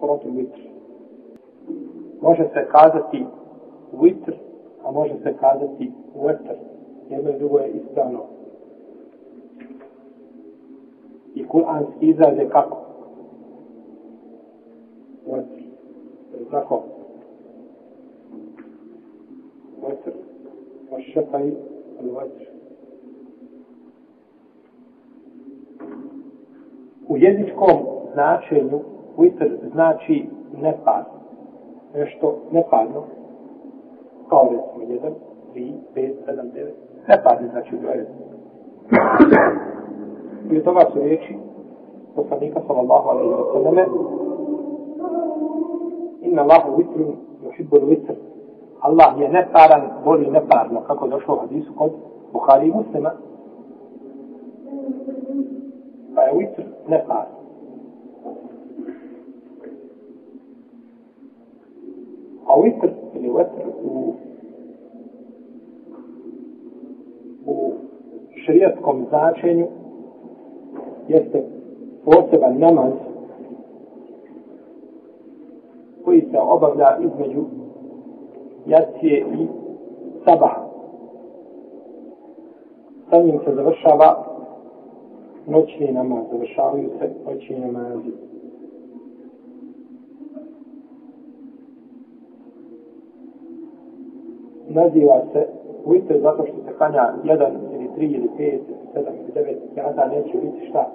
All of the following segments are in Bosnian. korot u vitr. Može se kazati vitr, a može se kazati vetr. Jedno i drugo je ispravno. I Kur'an izraze kako? Vetr. Tako? Vetr. Ošetaj pa od vetr. U jezičkom značenju vitr znači nepad, nešto nepadno, kao recimo 1, 3, 5, 7, 9, nepadne znači u dvoje. I od toga su riječi poslanika sallallahu alaihi wa sallame inna Allahu vitru yuhibbul vitr Allah je neparan, voli neparno, kako došlo u hadisu kod Bukhari i muslima. Pa je vitr neparan. šrijatskom značenju jeste poseban namaz koji se obavlja između jacije i saba. Sa njim se završava noćni namaz, završavaju se noćni namazi. Naziva se vitr zato što se kanja jedan tri ili pet, sedam ili devet rekiata neće biti šta?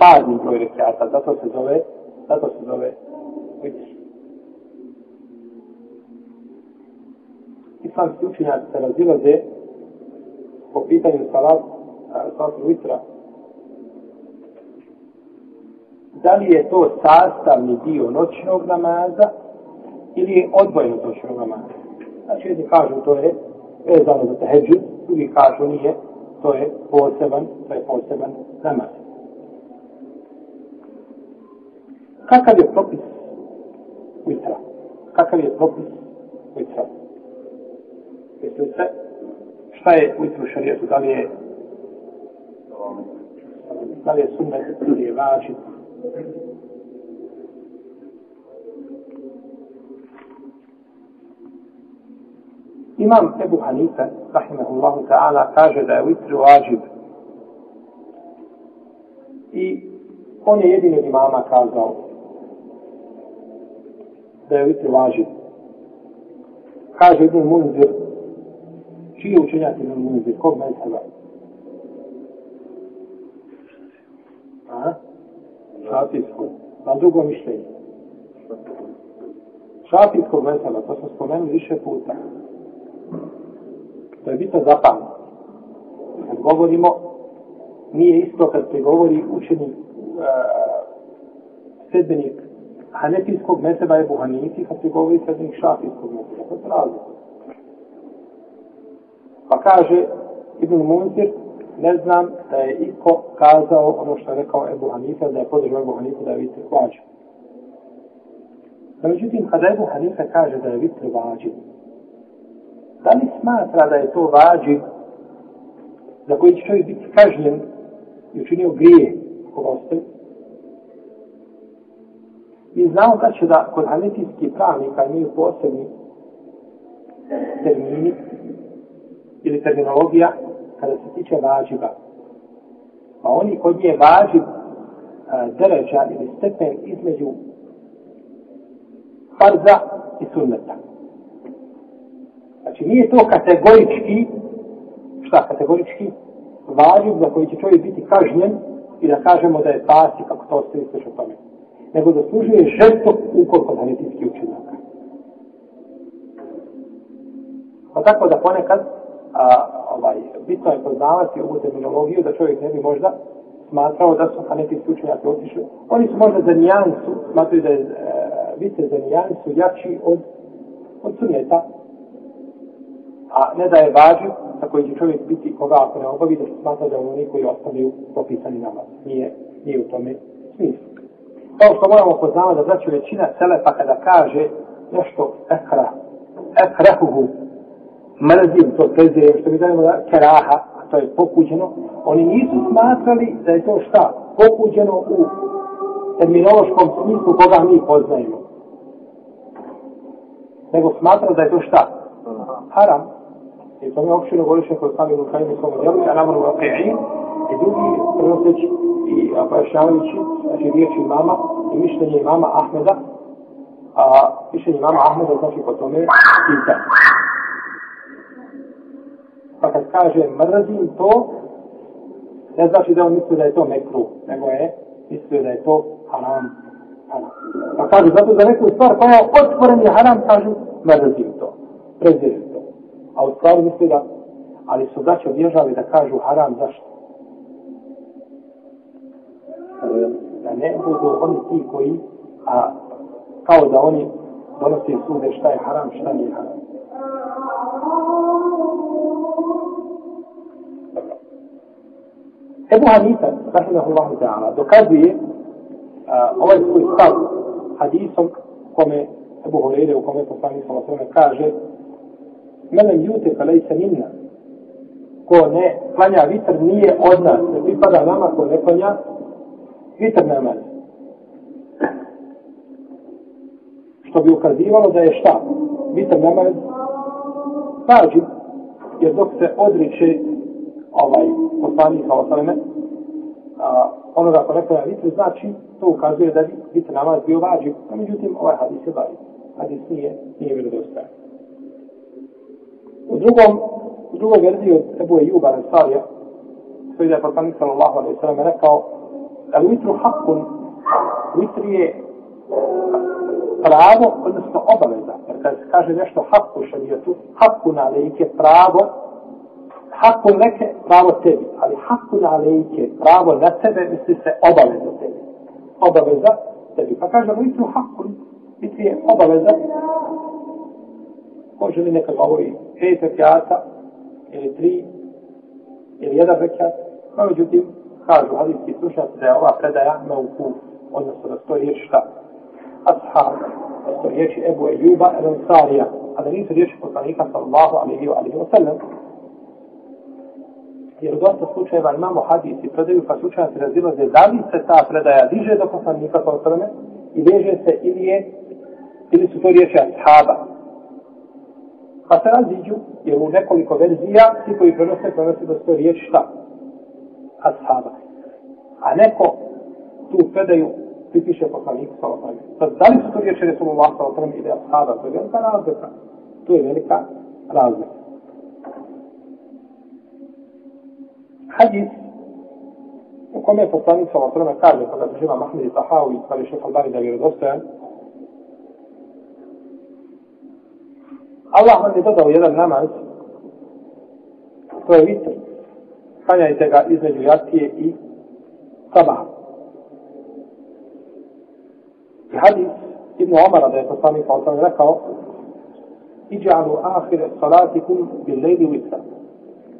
Pazni broj rekiata, zato se zove, zato se zove vitiš. Islamski učinjaci se razilaze po pitanju salat, salat vitra. Da li je to sastavni dio noćnog namaza ili je odvojeno od noćnog namaza? Znači, jedni kažu to je vezano za teheđu, ili kažu nije, to je poseban, to je poseban namaz. Kakav je propis vitra? Kakav je propis vitra? Mislim se, šta je vitru šarijetu, da li je da li je sunnet, da li je važit, Imam Ebu Hanife, rahimahullahu ta'ala, kaže da je vitr vađib. I on je jedin od imama kazao da je vitr vađib. Kaže Ibn Munzir, čiji je učenjak Ibn Munzir, kog me je Šafijskog, na drugo mišljenje. Šafijskog mesela, to smo spomenuli više puta. To je bitno zapamljeno. Kad govorimo, nije isto kad se govori učeni uh, e, sedbenik hanefijskog meseba je buhanijski, kad se govori sedbenik šafijskog meseba. To je razlika. Pa kaže Ibn Munzir, ne znam da je iko kazao ono što je rekao Ebu Hanife, da je podržao Ebu Hanife da je vitr vađen. Međutim, kada Ebu Hanife kaže da je vitr vađen, smatra da je to vađi za koji će čovjek biti kažnjen i učinio grije ako ostaje. Mi znamo da će da kod hanetijski pravnika imaju posebni termini ili terminologija kada se tiče vađiva. Pa oni kod nje vađiv e, dređa ili stepen između farza i sunneta. Znači, nije to kategorički, šta kategorički, važiv za koji će čovjek biti kažnjen i da kažemo da je pasi kako to ostaje sve što pamet. Nego zaslužuje žestok ukoliko na nitijski učinak. Pa tako da ponekad, a, ovaj, bitno je poznavati ovu terminologiju da čovjek ne bi možda smatrao da su hanetijski učinjaci otišli. Oni su možda za nijansu, smatruju da je e, vice za nijansu jači od, od sunjeta, a ne da je vađu na koji će čovjek biti koga ako ne obavi da se smata da oni koji ostavljaju popisani namaz. Nije, nije u tome smislu. Kao što moramo poznavati da znači većina selepa kada kaže nešto ekra, ekrahuhu, mrzim to prezir, što mi zovemo da keraha, a to je pokuđeno, oni nisu smatrali da je to šta? Pokuđeno u terminološkom smislu koga mi poznajemo. Nego smatrali da je to šta? Haram. I to mi je opšteno govorio što je sami Lukaj mi svojom djelu, a namor Vakaj'i, i drugi prenoseći i pojašnjavajući, znači riječi imama i mišljenje imama Ahmeda, a mišljenje imama Ahmeda znači po tome tinta. Pa kad kaže mrzim to, ne znači da on misli da je to mekru, nego je misli da je to haram. haram. Pa kaže, zato za neku stvar koja je otvoren je haram, kažu, mrzim to, prezirim to a u stvari misli da, ali su braće obježali da kažu haram, zašto? Da ne budu oni ti koji, a kao da oni donosi sude šta je haram, šta nije haram. Ebu Hanifa, rahimahullahu ta'ala, dokazuje uh, ovaj svoj stav hadisom kome Ebu Hureyre u kome poslani sallatome kaže Melen jute pa lejsa minna. Ko ne klanja vitr nije od nas. Ne pripada nama ko ne klanja vitr nama. Što bi ukazivalo da je šta? Vitr nama je pađi. Jer dok se odriče ovaj poslanika osaleme, onoga ko ne klanja vitr, znači to ukazuje da bi vitr nama bio vađi. A međutim, ovaj hadis je vađi. Hadis nije, nije bilo dostajan. U drugom, u drugoj verziji od Ebu Ejuba Ansarija, to je da je Pratanik sallallahu alaihi sallam rekao, el vitru hakun, vitri je pravo, odnosno obaveza. Jer kad se kaže nešto hakku u šarijetu, hakku na lejke, pravo, hakku neke, pravo tebi. Ali hakku na lejke, pravo na tebe, misli se obaveza tebi. Obaveza tebi. Pa kaže, vitru hakun, vitri je obaveza, može li neka govori pet rekiata, ili tri, ili jedan rekiat, no međutim, kažu hadijski slušnjaci da je ova predaja na uku, odnosno da stoji riječ šta? Ashab, da stoji riječ Ebu Ejuba el Ansarija, a da nisu riječi poslanika sallahu alihi wa alihi wa sallam. Jer u dosta slučajeva imamo hadijski predaju, pa slučajno se razilaze da li se ta predaja diže do poslanika sallahu alihi wa sallam, i veže se ili je, ili su to riječi Ashaba, Pa se raziđu, jer u nekoliko verzija, ti koji prenose, prenose da se riječ šta? Ashaba. A neko tu predaju pripiše poslanik sa osam. Sad, pa da li su to riječi Resulullah sa osam ili Ashaba? To je velika razlika. To je velika razlika. Hadis u kome je poslanik sa osam kaže, kada pa se živa Mahmed i Tahawi, kada pa je šefal Bari da je vjerodostojan, Allah on je dodao jedan namaz, to je vitr. Klanjajte ga između jastije i sabaha. I hadis Ibn Omara da je poslanik pa osam rekao Iđa'alu ahire salatikum bil lejli vitra.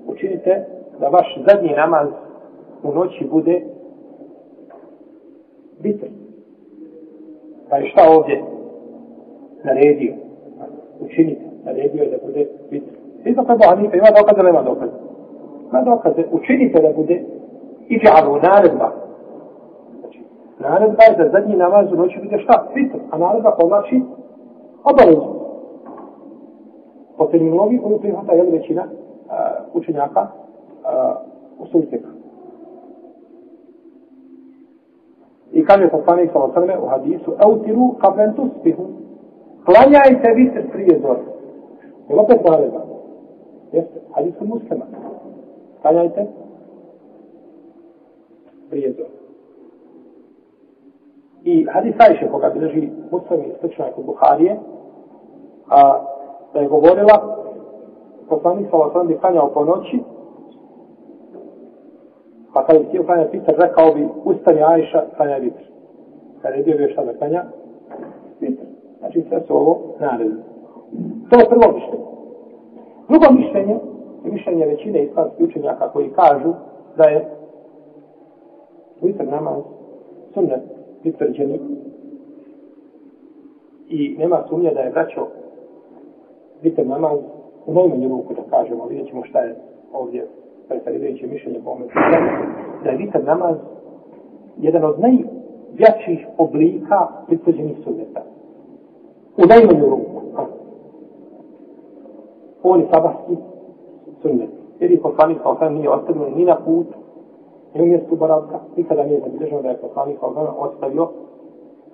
Učinite da vaš zadnji namaz u noći bude vitr. Pa je šta ovdje naredio? Učinite. naredio da bude vitr. Vi to kad Boha nije, ima dokaz ili ima dokaz? Ima dokaz, učinite da bude i džaru naredba. Znači, naredba je za zadnji namaz u noći bude šta? Vitr, a naredba povlači obavezu. Po terminologiji koju prihvata je većina uh, učenjaka uh, u sultika. I kaže poslanik sa osrme u hadisu, eutiru kabentus pihu, klanjajte vitr prije zorba. Jel opet valjda? Jeste, hadis kod muslima. Kaljajte. Brijedo. I hadis Ajše, koga drži muslimi slično kod Buharije, a, da je govorila, poslanik sa vasan bi kanjao po noći, pa kada je htio kanjati pitar, rekao bi, ustani Ajša, kanja vitr. Kada je bio bio šta da kanja, vitr. Znači, sve su ovo naredno. To je prvo mišljenje. Drugo mišljenje, i mišljenje većine islamskih učenjaka koji kažu da je vitr namaz sunnet pritvrđeni i nema sumnje da je vraćao vitr namaz u najmanju ruku da kažemo, vidjet ćemo šta je ovdje predstavljajuće mišljenje po da je vitr namaz jedan od najjačih oblika pritvrđenih sunneta u najmanju ruku on je sabahski sunnet. Jer je poslanik sa osam nije ostavio ni na put, ni u mjestu boravka, nikada nije zabilježeno da je poslanik sa osam ostavio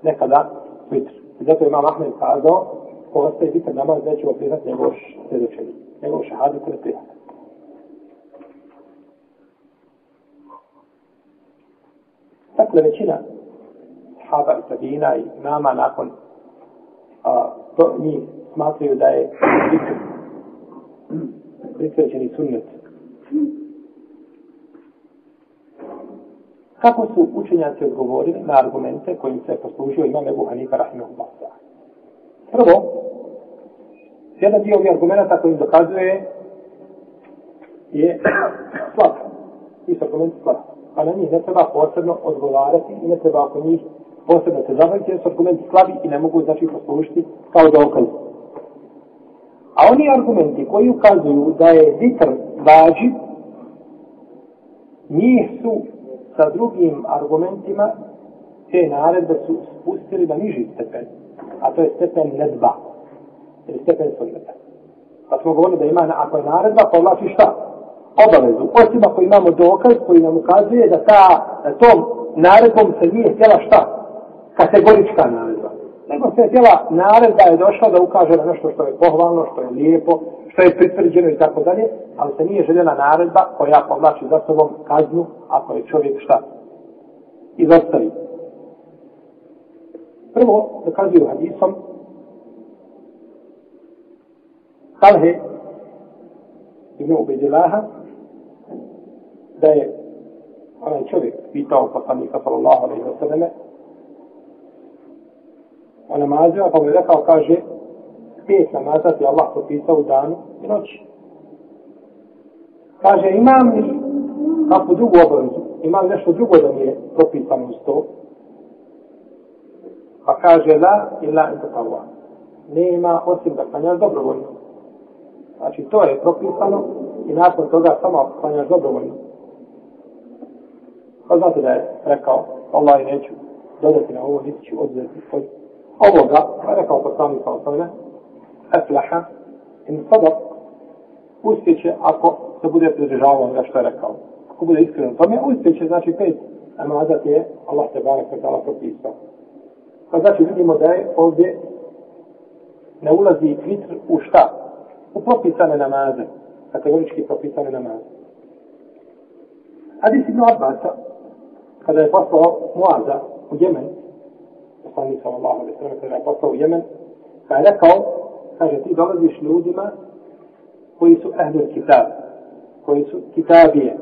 nekada vitr. I zato je Imam Ahmed kazao, ko ostaje vitr namaz, da ćemo priznat njegov sredočenje, njegov šahadu koje prihada. Tako da većina haba i tabina i nama nakon a, to, njih smatraju da je vitr pritvrđeni sunnet. Kako su učenjaci odgovorili na argumente kojim se poslužio imam Ebu Hanifa Rahimahullah Ta'ala? Prvo, jedan dio ovih argumenta koji im dokazuje je slab. Ti su argumenti slab. A na njih ne treba posebno odgovarati i ne treba oko njih posebno se zabaviti jer su argumenti slabi i ne mogu znači poslušiti kao dokaz. Da A oni argumenti koji ukazuju da je vitr vađi, njih su sa drugim argumentima te naredbe su spustili na niži stepen, a to je stepen nedba, ili stepen sunneta. Pa smo govorili da ima, ako je naredba, povlači pa šta? Obavezu. Osim ako imamo dokaz koji nam ukazuje da ta, da tom naredbom se nije htjela šta? Kategorička naredba nego se je tijela naredba je došla da ukaže na nešto što je pohvalno, što je lijepo, što je pritvrđeno i tako dalje, ali se nije željena naredba koja povlači za sobom kaznu ako je čovjek šta izostavi. Prvo, dokazuju hadisom, Talhe ibn Ubedilaha, da je onaj čovjek pitao poslanika sallallahu alaihi wa sallame, o namazima, pa mu je rekao, kaže, pet namaza ti Allah propisao u danu i noći. Kaže, imam li kakvu drugu obavezu, imam li nešto drugo da mi je propisano uz to? Pa kaže, la i la i tatawa. Ne ima osim da klanjaš dobrovoljno. Znači, to je propisano i nakon toga samo klanjaš dobrovoljno. Pa znate da je rekao, Allah neću dodati na ovo, niti ću odzeti, odzeti ovoga, pa je rekao poslanik sa osnovne, etlaha, in sadak, uspjeće ako se bude pridržavao onoga što je rekao. Ako bude iskreno tome, uspjeće, znači pet amazat je Allah te barek sa tala propisao. Pa znači vidimo da je ovdje ne ulazi vitr u šta? U propisane namaze, kategorički propisane namaze. Hadis ibn Abbas, kada je poslao Muaza u Jemen, poslanik sa Allahom da se je poslao u Jemen, pa je rekao, kaže, ti dolaziš ljudima koji su ehdur kitab, koji su kitabije.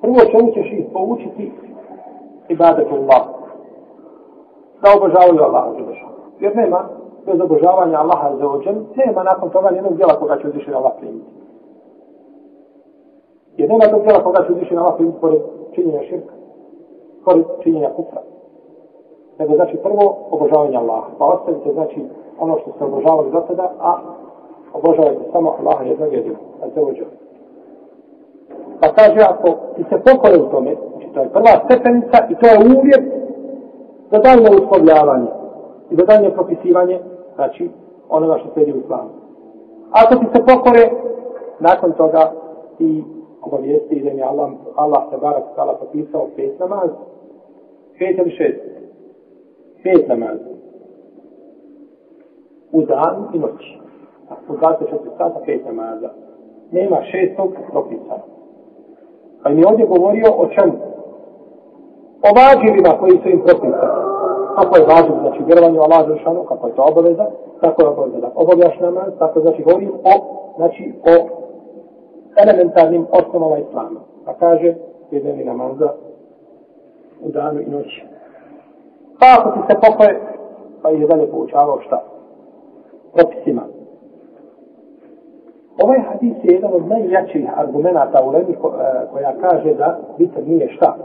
Prvo čemu ćeš ih poučiti ibadat Allah. Da obožavaju Allah za Jer nema, bez obožavanja Allaha za ođen, nema nakon toga nijednog djela koga će uzvišen Allah primiti. Jer nema tog djela koga će uzvišen Allah primiti pored činjenja širka korist činjenja kufra. Nego znači prvo obožavanje Allaha, pa ostavite znači ono što ste obožavali do sada, a obožavajte samo Allaha jednog jedinog, a te uđe. Pa kaže, ako ti se pokore u tome, znači to je prva stepenica i to je uvjet za daljno uspodljavanje i za daljno propisivanje, znači onoga što sledi u islamu. Ako ti se pokore, nakon toga i obavijesti da mi Allah, Allah se barak stala popisao pet namaz, Pet ili šest? Pet namaz. U danu i noći. U 24 sata pet namaza. Nema šestog propisa. Pa mi ovdje govorio o čemu? O vađivima koji su im propisa. Kako je vađiv, znači vjerovanje u Allah Žešanu, kako je to obaveza, tako je obaveza da obavljaš namaz, tako znači govorim o, znači o elementarnim osnovama islama. Pa kaže, jedan je namaza, u danu i noći. Pa ako ti se pokoje, pa ih je dalje poučavao šta? Propisima. Ovaj hadis je jedan od najjačih argumenta u Lenni ko, e, koja kaže da vitr nije šta.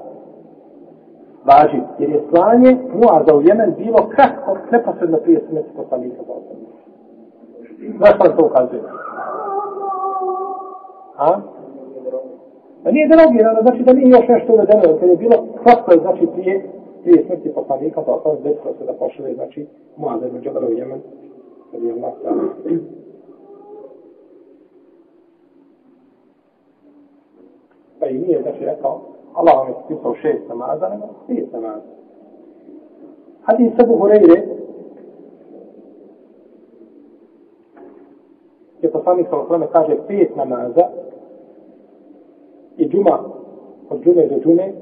Važi, jer je slanje Muaza u Jemen bilo kratko, neposredno prije smrti poslanika za osam. Znaš što to ukazuje? A? A nije derogirano, znači da nije još nešto uvedeno, jer je bilo kratko, znači prije, prije smrti poslanika, pa sam desko se da pošle, znači, muadze među Jemen, kad je Allah da... Pa i nije, znači, rekao, Allah vam je spisao šest namaza, nema prije namaza. Hadi se Abu Hurajre. Je poslanik sa osvrame kaže pet namaza, i džuma, od džume do džume,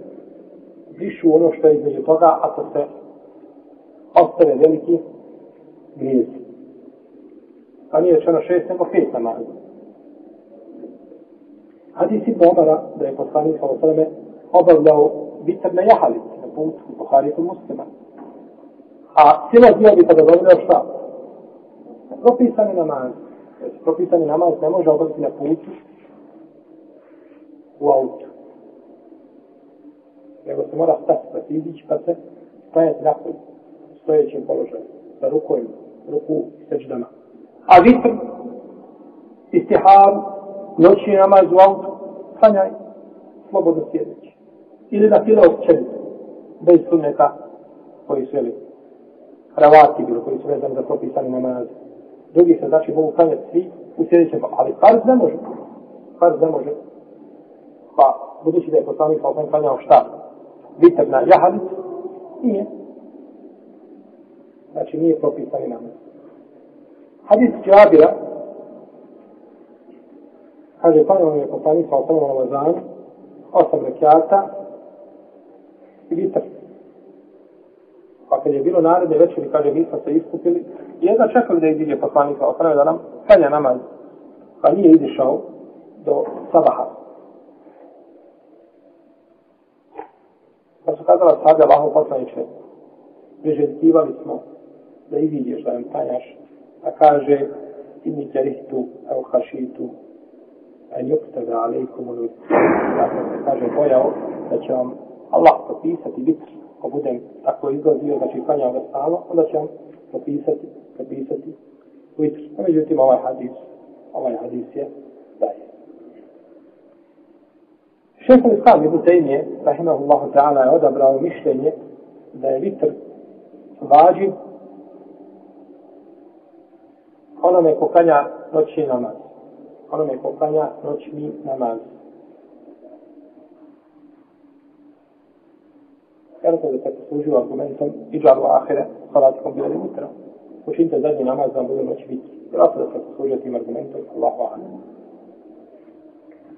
brišu ono što je između toga, ako se ostane veliki grijez. A nije rečeno šest, nego pet namaz. Hadis i pomara da je poslanik sa osreme obavljao bitar na jahali, na put u Buhari kod muslima. A sila dio bi kada dobro šta? Propisani namaz. Propisani namaz ne može obaviti na putu u autu. Nego se mora stati, pa se izići, pa se stajati napoj, stojećim položajem, sa rukom, ruku, seđdama. A vitr, istihar, noćni namaz u autu, sanjaj, slobodno sjedeći. Ili da fila odčeli, bez sunneta, koji su jeli, ravati bilo, koji su vezani za propisani namaz. Drugi se znači mogu sanjati svi u sjedećem, ali farz ne može. Farz ne može pa budući da je poslanik sa klanjao šta? Vitr na jahalic? Nije. Znači nije propisani namaz. Hadis Čabira kaže klanjao je poslanik sa osnovom namazan osam rekiata i vitr. Pa kad je bilo naredne večeri, kaže, mi smo se iskupili, jedna čekali da izdje poslanika, ostane da nam kanja namaz, pa nije izišao do sabaha, Pa su kazala sada Allaho poslaniče, prežestivali smo da i vidiš da nam tanjaš, a pa kaže, ti mi te rihtu, evo hašitu, a njok te da ali komunu, dakle se kaže bojao da će vam Allah propisati bitr, ko budem tako izgledio, znači klanjao ga stalo, onda će vam propisati, propisati bitr. A pa međutim, ovaj hadis, ovaj hadis je Šeho Islam Ibu Tejmije, rahimahullahu ta'ala, je odabrao mišljenje da je vitr vađi onome ko kanja noći namaz. Onome ko kanja noći namaz. Jel to je tako služio argumentom i džaru ahire, salatikom bilo vitra. Učinite zadnji namaz, da vam bude noći vitr. Jel to je tako služio tim argumentom, Allahu ahire.